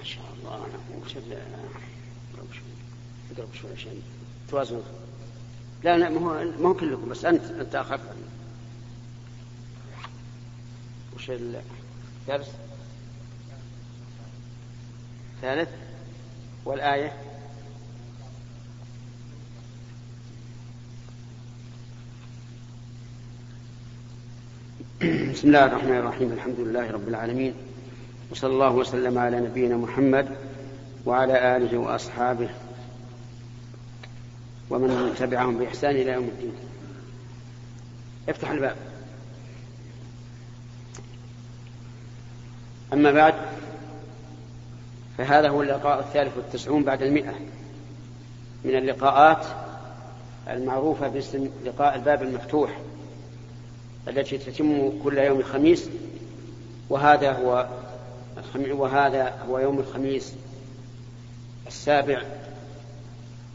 ما شاء الله. أنا أقرب شوي. عشان توازن. لا لا ما هو ما هو كلكم بس أنت أنت أخف. وش الدرس ثالث. والآية؟ بسم الله الرحمن الرحيم. الحمد لله رب العالمين. وصلى الله وسلم على نبينا محمد وعلى آله وأصحابه ومن تبعهم بإحسان إلى يوم الدين. افتح الباب. أما بعد فهذا هو اللقاء الثالث والتسعون بعد المئة من اللقاءات المعروفة باسم لقاء الباب المفتوح التي تتم كل يوم خميس وهذا هو وهذا هو يوم الخميس السابع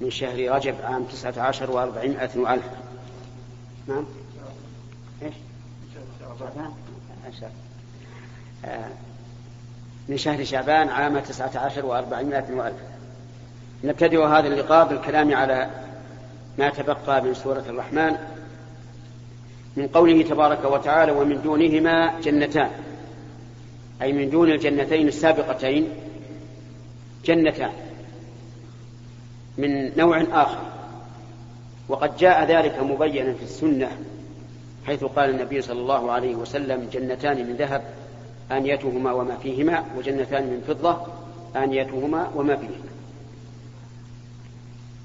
من شهر رجب عام تسعة عشر وأربعمائة وألف. نعم؟ إيش؟ آه. من شهر شعبان عام تسعة عشر وأربعمائة وألف. نبتدئ هذا اللقاء بالكلام على ما تبقى من سورة الرحمن من قوله تبارك وتعالى ومن دونهما جنتان. أي من دون الجنتين السابقتين جنتان من نوع آخر. وقد جاء ذلك مبينا في السنة حيث قال النبي صلى الله عليه وسلم جنتان من ذهب آنيتهما وما فيهما وجنتان من فضة آنيتهما وما فيهما.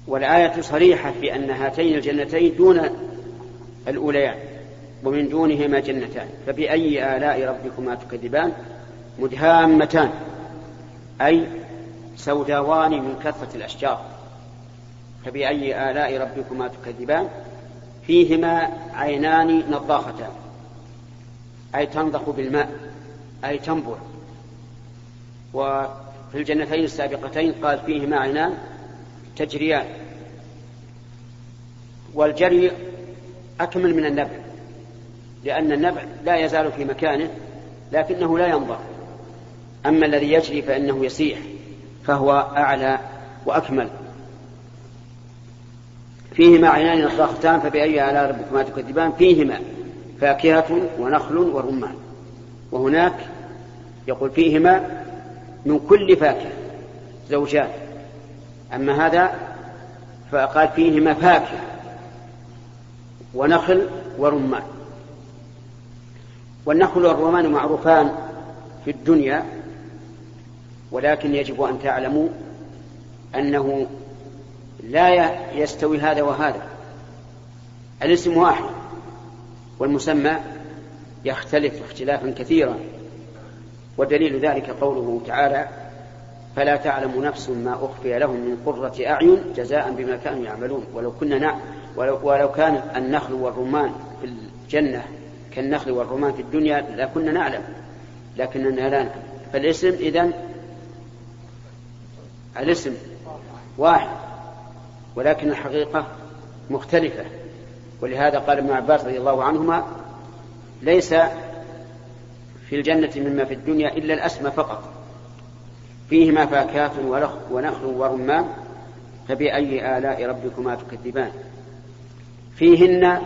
والآية صريحة في أن هاتين الجنتين دون الأوليان ومن دونهما جنتان. فبأي آلاء ربكما تكذبان؟ مدهامتان أي سوداوان من كثرة الأشجار. فبأي آلاء ربكما تكذبان؟ فيهما عينان نضاختان أي تنضخ بالماء أي تنبع وفي الجنتين السابقتين قال فيهما عينان تجريان. والجري أكمل من النبع لأن النبع لا يزال في مكانه لكنه لا ينضح أما الذي يجري فإنه يسيح فهو أعلى وأكمل. فيهما عينان نضاختان فبأي آلاء ربكما تكذبان؟ فيهما فاكهة ونخل ورمان. وهناك يقول فيهما من كل فاكهة زوجان. أما هذا فقال فيهما فاكهة ونخل ورمان. والنخل والرمان معروفان في الدنيا ولكن يجب أن تعلموا أنه لا يستوي هذا وهذا. الاسم واحد والمسمى يختلف اختلافا كثيرا ودليل ذلك قوله تعالى فلا تعلم نفس ما أخفي لهم من قرة أعين جزاء بما كانوا يعملون. ولو كنا نعم ولو, ولو كان النخل والرمان في الجنة كالنخل والرمان في الدنيا لكنا نعلم لكننا لا نعلم. فالاسم إذن الاسم واحد ولكن الحقيقة مختلفة. ولهذا قال ابن عباس رضي الله عنهما ليس في الجنة مما في الدنيا إلا الأسمى فقط. فيهما فاكهة ونخل ورمان فبأي آلاء ربكما تكذبان؟ فيهن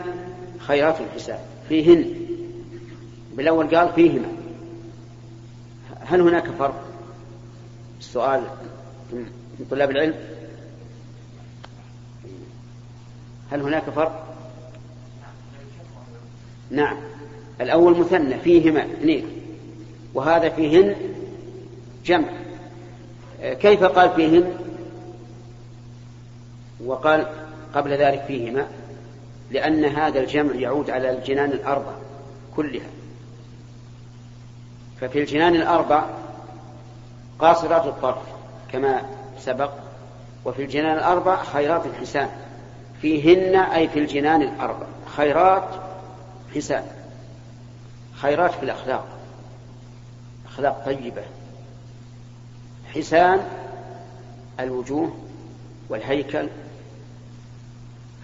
خيرات الحساب. فيهن بالأول قال فيهما. هل هناك فرق؟ السؤال من طلاب العلم؟ هل هناك فرق؟ نعم. الأول مثنى فيهما اثنين. وهذا فيهن جمع. كيف قال فيهن؟ وقال قبل ذلك فيهما لأن هذا الجمع يعود على الجنان الأربع كلها. ففي الجنان الأربع قاصرات الطرف. كما سبق وفي الجنان الأربع خيرات الحسان. فيهن أي في الجنان الأربع خيرات حسان. خيرات في الأخلاق. أخلاق طيبة. حسان الوجوه والهيكل.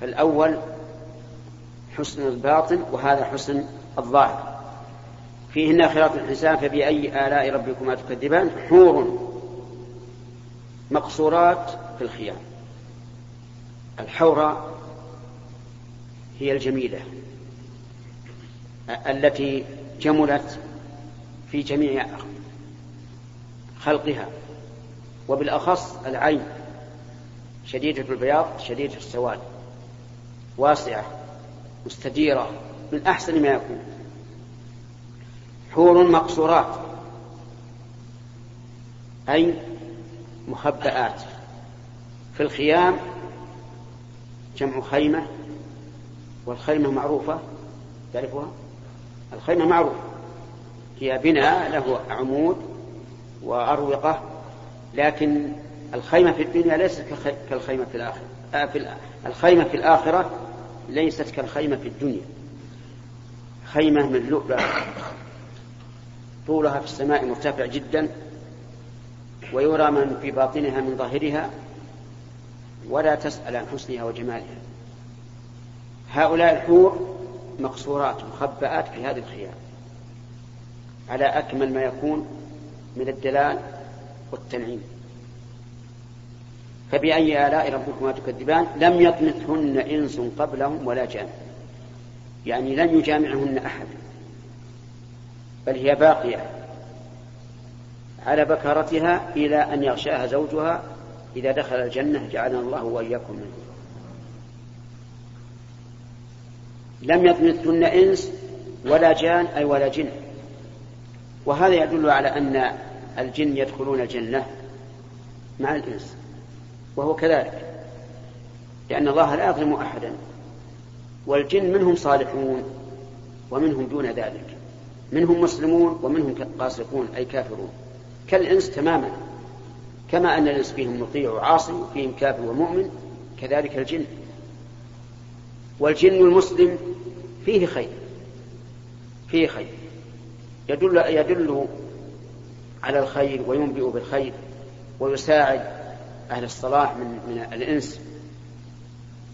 فالأول حسن الباطن وهذا حسن الظاهر. فيهن خيرات الحسان فبأي آلاء ربكما تكذبان؟ حور. مقصورات في الخيام. الحوراء هي الجميلة التي جملت في جميع خلقها وبالأخص العين شديدة البياض شديدة السواد واسعة مستديرة من أحسن ما يكون. حور مقصورات أي مخبآت في الخيام جمع خيمة والخيمة معروفة تعرفها؟ الخيمة معروفة. هي بناء له عمود وأروقة لكن الخيمة في الدنيا ليست كالخيمة في الآخرة. آه، في الخيمة في الآخرة ليست كالخيمة في الدنيا. خيمة من لؤلؤ طولها في السماء مرتفع جدا. ويرى من في باطنها من ظاهرها ولا تسأل عن حسنها وجمالها. هؤلاء الحور مقصورات مخبآت في هذه الخيام على أكمل ما يكون من الدلال والتنعيم. فبأي آلاء ربكما تكذبان؟ لم يطمثهن إنس قبلهم ولا جان. يعني لن يجامعهن أحد بل هي باقية. على بكرتها إلى أن يغشاها زوجها. إذا دخل الجنة جعلنا الله وإياكم منه. لم يطمثهن إنس ولا جان أي ولا جن. وهذا يدل على أن الجن يدخلون الجنة مع الإنس وهو كذلك. لأن الله لا يظلم أحدا والجن منهم صالحون ومنهم دون ذلك. منهم مسلمون ومنهم قاسقون أي كافرون. كالإنس تماما كما أن الإنس فيهم مطيع وعاصي وفيهم كافر ومؤمن كذلك الجن. والجن المسلم فيه خير فيه خير. يدل يدل على الخير وينبئ بالخير ويساعد أهل الصلاح من من الإنس.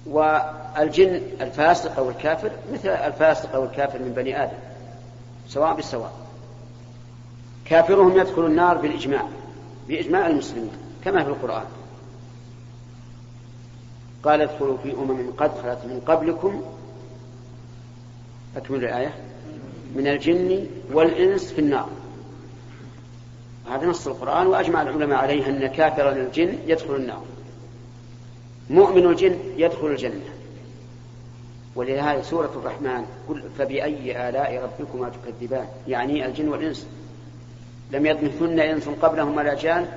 والجن الفاسق أو الكافر مثل الفاسق أو الكافر من بني آدم سواء بسواء كافرهم يدخل النار بالإجماع بإجماع المسلمين كما في القرآن. قال ادخلوا في أمم قد خلت من قبلكم أكمل الآية من الجن والإنس في النار. هذا نص القرآن وأجمع العلماء عليه أن كافر الجن يدخل النار. مؤمن الجن يدخل الجنة. ولهذا سورة الرحمن قل فبأي آلاء ربكما تكذبان؟ يعني الجن والإنس. لم يطمثن إنس قبلهم ولا جان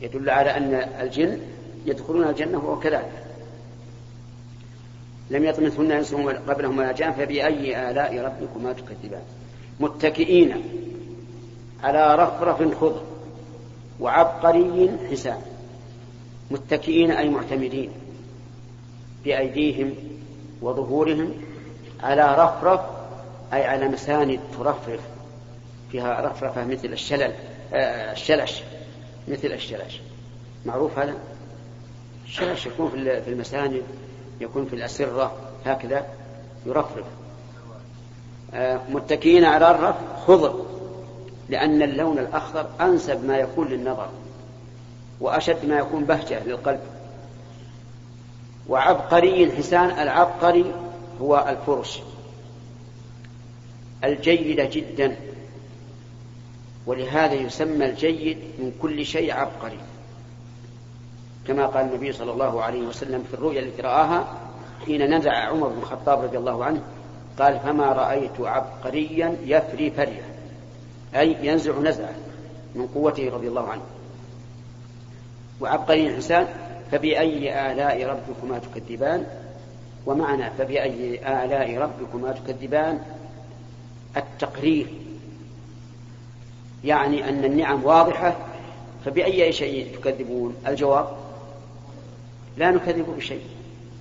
يدل على أن الجن يدخلون الجنة وهو كذلك. لم يطمثن إنس قبلهم ولا جان فبأي آلاء ربكما تكذبان؟ متكئين على رفرف خضر وعبقري حسان. متكئين أي معتمدين بأيديهم وظهورهم على رفرف أي على مساند ترفرف فيها رفرفة مثل الشلل آه الشلش. مثل الشلش. معروف هذا؟ الشلش يكون في المساند يكون في الأسرة هكذا يرفرف. آه متكئين على الرف خضر لأن اللون الأخضر أنسب ما يكون للنظر وأشد ما يكون بهجة للقلب. وعبقري حسان العبقري هو الفرش. الجيدة جدا. ولهذا يسمى الجيد من كل شيء عبقري. كما قال النبي صلى الله عليه وسلم في الرؤيا التي رآها حين نزع عمر بن الخطاب رضي الله عنه قال فما رأيت عبقريا يفري فريا أي ينزع نزعه من قوته رضي الله عنه. وعبقري الإنسان فبأي آلاء ربكما تكذبان؟ ومعنى فبأي آلاء ربكما تكذبان؟ التقرير. يعني أن النعم واضحة فبأي شيء تكذبون؟ الجواب لا نكذب بشيء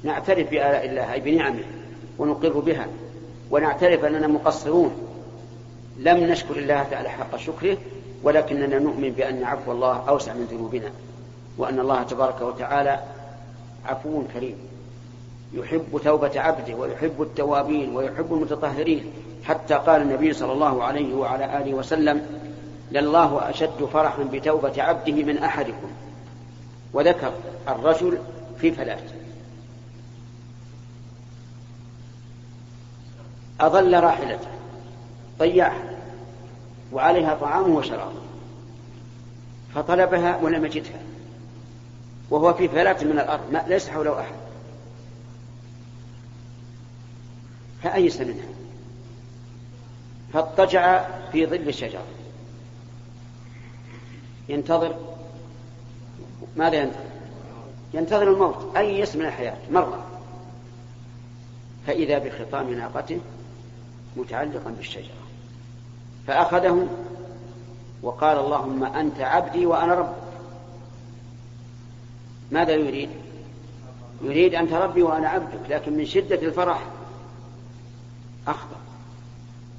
نعترف بآلاء الله أي بنعمه ونقر بها ونعترف أننا مقصرون. لم نشكر الله تعالى حق شكره ولكننا نؤمن بأن عفو الله أوسع من ذنوبنا وأن الله تبارك وتعالى عفو كريم. يحب توبة عبده ويحب التوابين ويحب المتطهرين. حتى قال النبي صلى الله عليه وعلى آله وسلم لله أشد فرحا بتوبة عبده من أحدكم. وذكر الرجل في فلاة أضل راحلته ضيعها وعليها طعامه وشرابه. فطلبها ولم يجدها. وهو في فلاة من الأرض ما ليس حوله أحد. فأيس منها. فاضطجع في ظل الشجرة ينتظر ماذا ينتظر؟ ينتظر الموت أيس من الحياة مرة. فإذا بخطام ناقته متعلقا بالشجرة. فأخذه وقال اللهم أنت عبدي وأنا ربك. ماذا يريد؟ يريد أنت ربي وأنا عبدك لكن من شدة الفرح أخطأ.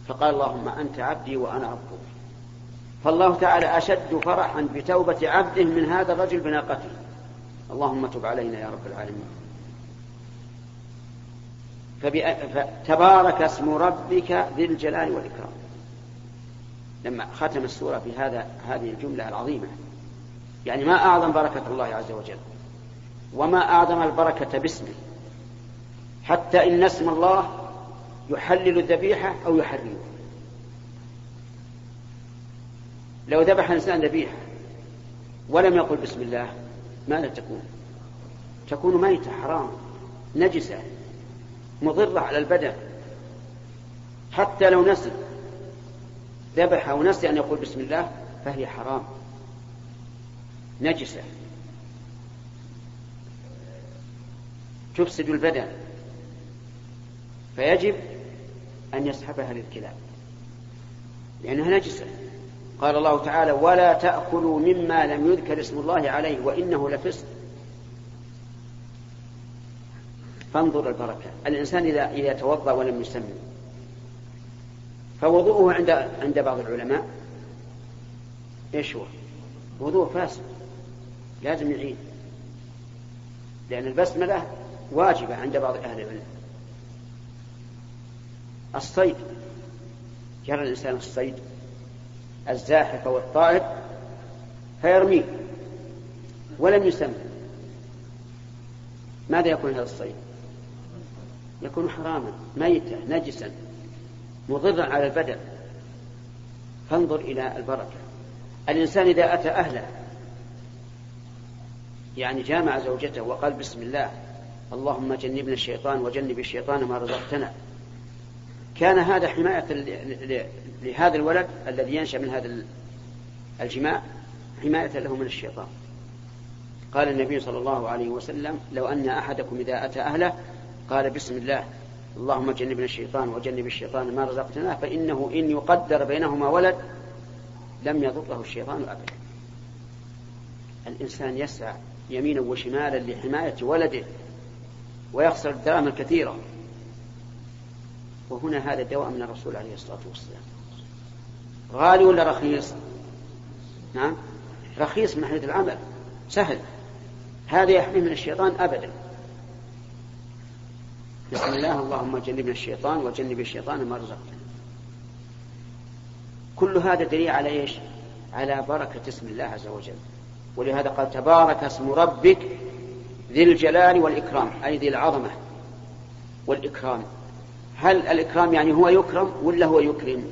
فقال اللهم أنت عبدي وأنا ربك. فالله تعالى أشد فرحا بتوبة عبده من هذا الرجل بناقته. اللهم تب علينا يا رب العالمين. فتبارك اسم ربك ذي الجلال والإكرام. لما ختم السورة بهذا هذه الجملة العظيمة. يعني ما أعظم بركة الله عز وجل وما أعظم البركة باسمه. حتى إن اسم الله يحلل الذبيحة أو يحرمها لو ذبح الإنسان ذبيحة ولم يقل بسم الله ماذا تكون؟ تكون ميتة حرام نجسة مضرة على البدن. حتى لو نسي ذبح أو نسي أن يقول بسم الله فهي حرام نجسة. تفسد البدن. فيجب أن يسحبها للكلاب لأنها نجسة. قال الله تعالى ولا تأكلوا مما لم يذكر اسم الله عليه وإنه لفسق. فانظر البركة. الإنسان إذا إذا توضأ ولم يسمي فوضوءه عند عند بعض العلماء إيش هو؟ وضوء فاسد لازم يعيد لأن البسملة واجبة عند بعض أهل العلم. الصيد. يرى الإنسان الصيد الزاحف والطائر فيرميه ولم يسمى. ماذا يكون هذا الصيد؟ يكون حراما ميتا نجسا مضرا على البدن. فانظر إلى البركة. الإنسان إذا أتى أهله يعني جامع زوجته وقال بسم الله اللهم جنبنا الشيطان وجنب الشيطان ما رزقتنا. كان هذا حماية لهذا الولد الذي ينشأ من هذا الجماع حماية له من الشيطان. قال النبي صلى الله عليه وسلم لو أن أحدكم إذا أتى أهله قال بسم الله اللهم جنبنا الشيطان وجنب الشيطان ما رزقتنا فإنه إن يقدر بينهما ولد لم يضره الشيطان أبدا. الإنسان يسعى يمينا وشمالا لحماية ولده ويخسر الدراهم الكثيرة. وهنا هذا الدواء من الرسول عليه الصلاة والسلام. غالي ولا رخيص؟ نعم. رخيص من حيث العمل. سهل. هذا يحميه من الشيطان أبدا. بسم الله اللهم جنبنا الشيطان وجنب الشيطان ما رزقتنا. كل هذا دليل على إيش؟ على بركة اسم الله عز وجل. ولهذا قال تبارك اسم ربك ذي الجلال والإكرام أي ذي العظمة والإكرام. هل الإكرام يعني هو يكرم ولا هو يكرم؟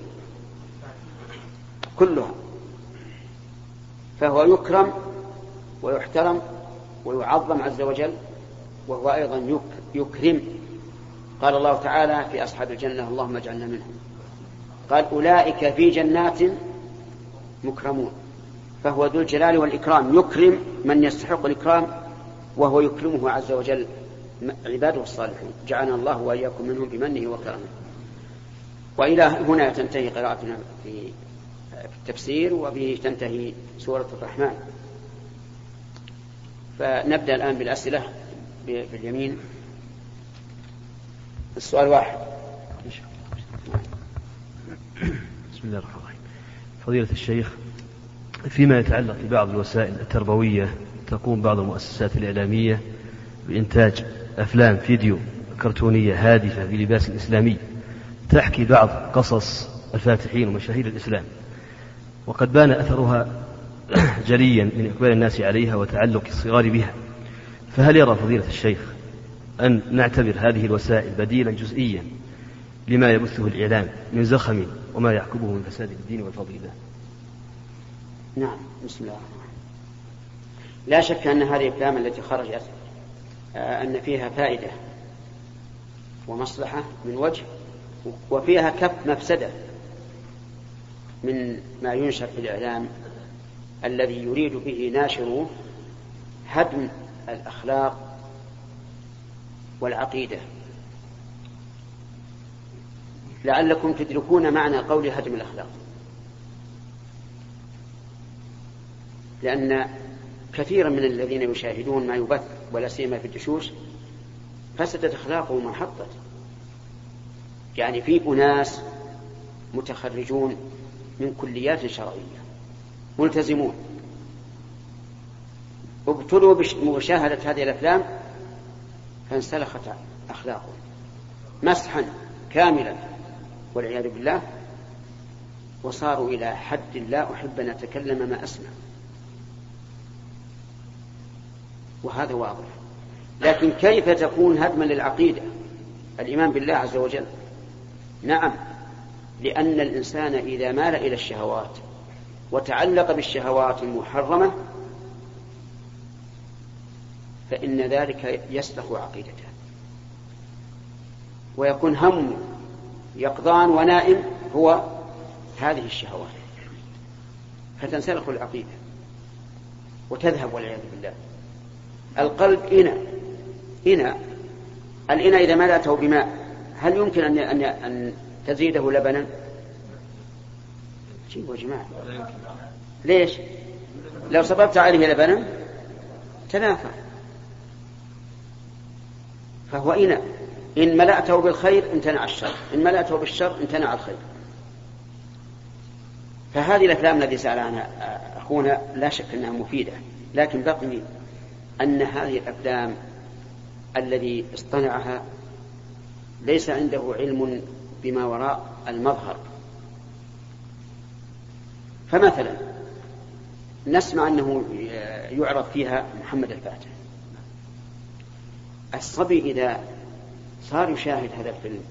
كلها فهو يكرم ويحترم ويعظم عز وجل وهو أيضا يكرم. قال الله تعالى في أصحاب الجنة اللهم اجعلنا منهم. قال أولئك في جنات مكرمون. فهو ذو الجلال والإكرام. يكرم من يستحق الإكرام وهو يكرمه عز وجل. عباده الصالحين جعلنا الله وإياكم منهم بمنه وكرمه. وإلى هنا تنتهي قراءتنا في التفسير وبه تنتهي سورة الرحمن. فنبدأ الآن بالأسئلة باليمين السؤال واحد. بسم الله الرحمن الرحيم. فضيلة الشيخ فيما يتعلق ببعض الوسائل التربوية تقوم بعض المؤسسات الإعلامية بإنتاج أفلام فيديو كرتونية هادفة بلباس إسلامي تحكي بعض قصص الفاتحين ومشاهير الإسلام. وقد بان أثرها جليا من إقبال الناس عليها وتعلق الصغار بها. فهل يرى فضيلة الشيخ أن نعتبر هذه الوسائل بديلا جزئيا لما يبثه الإعلام من زخم وما يعقبه من فساد الدين والفضيلة نعم بسم الله لا شك أن هذه الأفلام التي خرجت آه، أن فيها فائدة ومصلحة من وجه وفيها كف مفسدة. من ما ينشر في الإعلام الذي يريد به ناشروه هدم الأخلاق والعقيدة. لعلكم تدركون معنى قول هدم الأخلاق. لأن كثيرا من الذين يشاهدون ما يبث ولا سيما في الدشوش فسدت أخلاقهم وحطت يعني في أناس متخرجون من كليات شرعية. ملتزمون. ابتلوا بمشاهدة هذه الأفلام فانسلخت أخلاقهم. مسحا كاملا والعياذ بالله. وصاروا إلى حد لا أحب أن أتكلم ما أسمع. وهذا واضح. لكن كيف تكون هدما للعقيدة؟ الإيمان بالله عز وجل. نعم. لأن الإنسان إذا مال إلى الشهوات وتعلق بالشهوات المحرمة فإن ذلك يسلخ عقيدته. ويكون هم يقظان ونائم هو هذه الشهوات. فتنسلخ العقيدة وتذهب والعياذ بالله. القلب إناء إناء. الإناء إذا ملأته بماء هل يمكن أن أن تزيده لبنا؟ جيبوا جماعة. ليش؟ لو صببت عليه لبنا؟ تنافى. فهو إناء إن ملأته بالخير امتنع الشر. إن ملأته بالشر امتنع الخير. فهذه الأفلام التي سأل عنها أخونا لا شك أنها مفيدة. لكن بقي أن هذه الأفلام الذي اصطنعها ليس عنده علم بما وراء المظهر. فمثلا نسمع أنه يعرض فيها محمد الفاتح. الصبي إذا صار يشاهد هذا الفيلم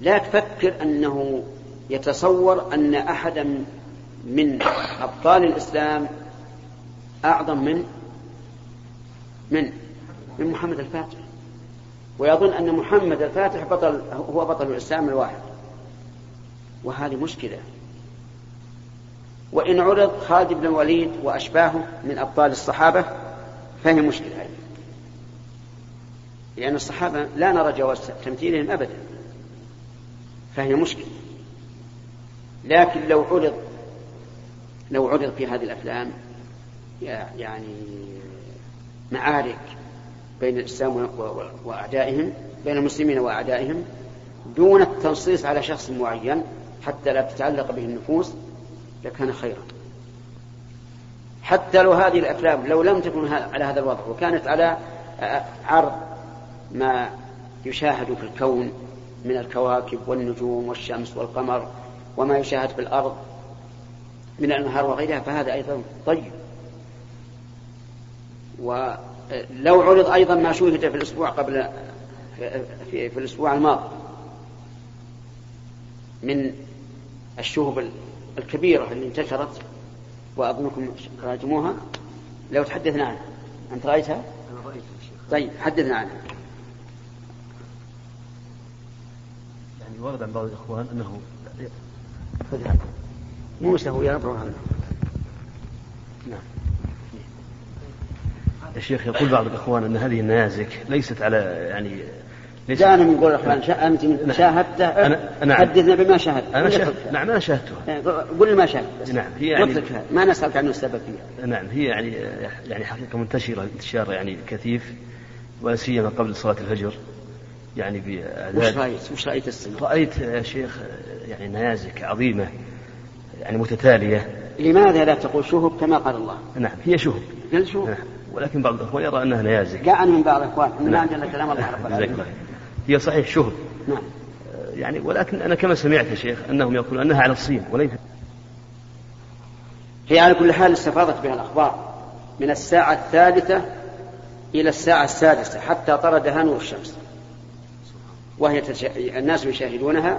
لا تفكر أنه يتصور أن أحدا من أبطال الإسلام أعظم من من من محمد الفاتح. ويظن أن محمد الفاتح بطل هو بطل الإسلام الواحد. وهذه مشكلة. وإن عرض خالد بن الوليد وأشباهه من أبطال الصحابة فهي مشكلة أيضا. لأن الصحابة لا نرى جواز تمثيلهم أبدا. فهي مشكلة. لكن لو عرض لو عرض في هذه الأفلام يعني معارك بين الإسلام وأعدائهم بين المسلمين وأعدائهم دون التنصيص على شخص معين حتى لا تتعلق به النفوس لكان خيرا. حتى لو هذه الأفلام لو لم تكن على هذا الوضع وكانت على عرض ما يشاهد في الكون من الكواكب والنجوم والشمس والقمر وما يشاهد في الأرض من الأنهار وغيرها فهذا أيضا طيب. ولو عرض أيضا ما شوهد في الأسبوع قبل في, في الأسبوع الماضي من الشهب الكبيرة اللي انتشرت وأظنكم راجموها. لو تحدثنا عنها أنت رأيتها؟ أنا رأيتها طيب حدثنا عنها. يعني ورد عن بعض الإخوان أنه موسى هو يرفع عنه نعم الشيخ يقول بعض الإخوان أن هذه النيازك ليست على يعني ليست جاءنا من قول الإخوان أنت نعم. شاهدت أنا نعم حدثنا بما شاهدت. أنا شاهدت نعم أنا شاهدتها. إيه، قل ما شاهدت نعم هي يعني ما نسألك عن السبب فيها. نعم هي يعني يعني حقيقة منتشرة انتشار يعني كثيف ولا سيما قبل صلاة الفجر. يعني بأعداد وش رأيت؟ وش رأيت السنة؟ رأيت يا شيخ يعني نيازك عظيمة يعني متتالية. لماذا لا تقول شهب كما قال الله؟ نعم هي شهب. قال شهب. نعم. ولكن بعض الأخوان يرى أنها نيازك. جاءني من بعض الأخوان. من نعم. عندنا كلام الله رب العالمين. هي صحيح شهب. نعم. يعني ولكن أنا كما سمعت يا شيخ أنهم يقولون أنها على الصين وليس هي على كل حال استفاضت بها الأخبار من الساعة الثالثة إلى الساعة السادسة حتى طردها نور الشمس. وهي تشا... الناس يشاهدونها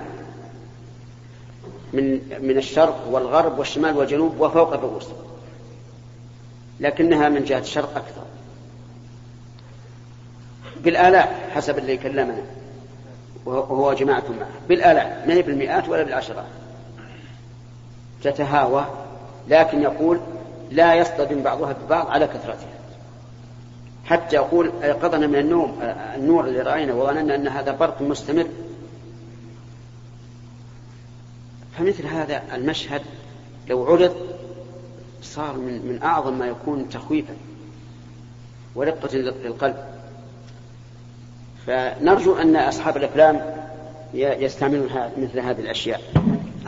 من من الشرق والغرب والشمال والجنوب وفوق الرؤوس. لكنها من جهة الشرق أكثر. بالآلاف حسب اللي كلمنا. وهو جماعة معه. بالآلاف ما هي بالمئات ولا بالعشرات. تتهاوى لكن يقول لا يصطدم بعضها ببعض على كثرتها. حتى يقول أيقظنا من النوم النور اللي رأينا وظننا أن هذا برق مستمر. فمثل هذا المشهد لو عرض صار من, من أعظم ما يكون تخويفا ورقة للقلب. فنرجو أن أصحاب الأفلام يستعملون مثل هذه الأشياء.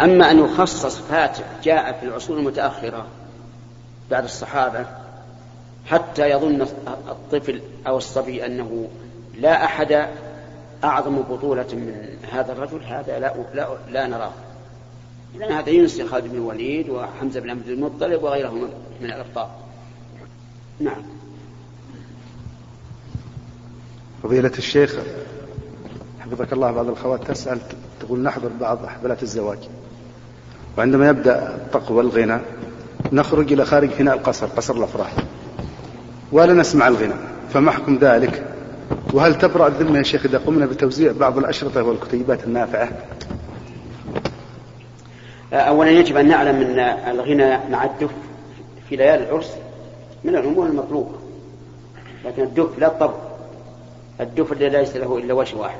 أما أن يخصص فاتح جاء في العصور المتأخرة بعد الصحابة حتى يظن الطفل أو الصبي أنه لا أحد أعظم بطولة من هذا الرجل هذا لا, لا, لا نراه. لأن هذا ينسي خالد بن الوليد وحمزة بن عبد المطلب وغيرهم من الأبطال نعم. فضيلة الشيخ حفظك الله بعض الأخوات تسأل تقول نحضر بعض حفلات الزواج. وعندما يبدأ الطق والغنى نخرج إلى خارج فناء القصر قصر الأفراح. ولا نسمع الغنى فما حكم ذلك؟ وهل تبرأ الذمة يا شيخ إذا قمنا بتوزيع بعض الأشرطة والكتيبات النافعة؟ أولا يجب أن نعلم أن الغنى مع الدف في ليالي العرس من الأمور المطلوبة لكن الدف لا الطبع الدف الذي ليس له إلا وجه واحد.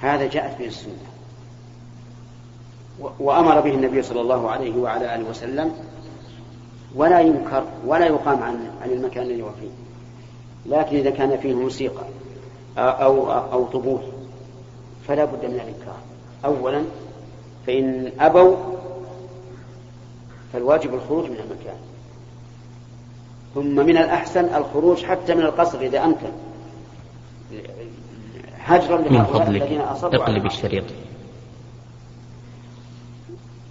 هذا جاءت به السنة. وأمر به النبي صلى الله عليه وعلى آله وسلم ولا ينكر ولا يقام عن عن المكان الذي هو فيه. لكن إذا كان فيه موسيقى أو أو طبول فلا بد من الإنكار. أولا فإن أبوا فالواجب الخروج من المكان. ثم من الأحسن الخروج حتى من القصر إذا أمكن. هجرا الذين أصروا اقلب الشريط.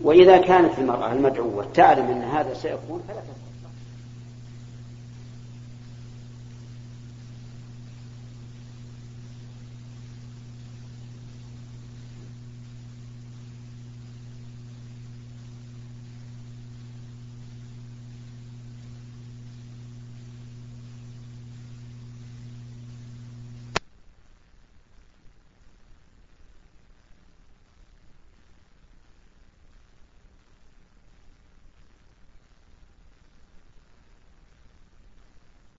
وإذا كانت المرأة المدعوة تعلم أن هذا سيكون فلا تستطيع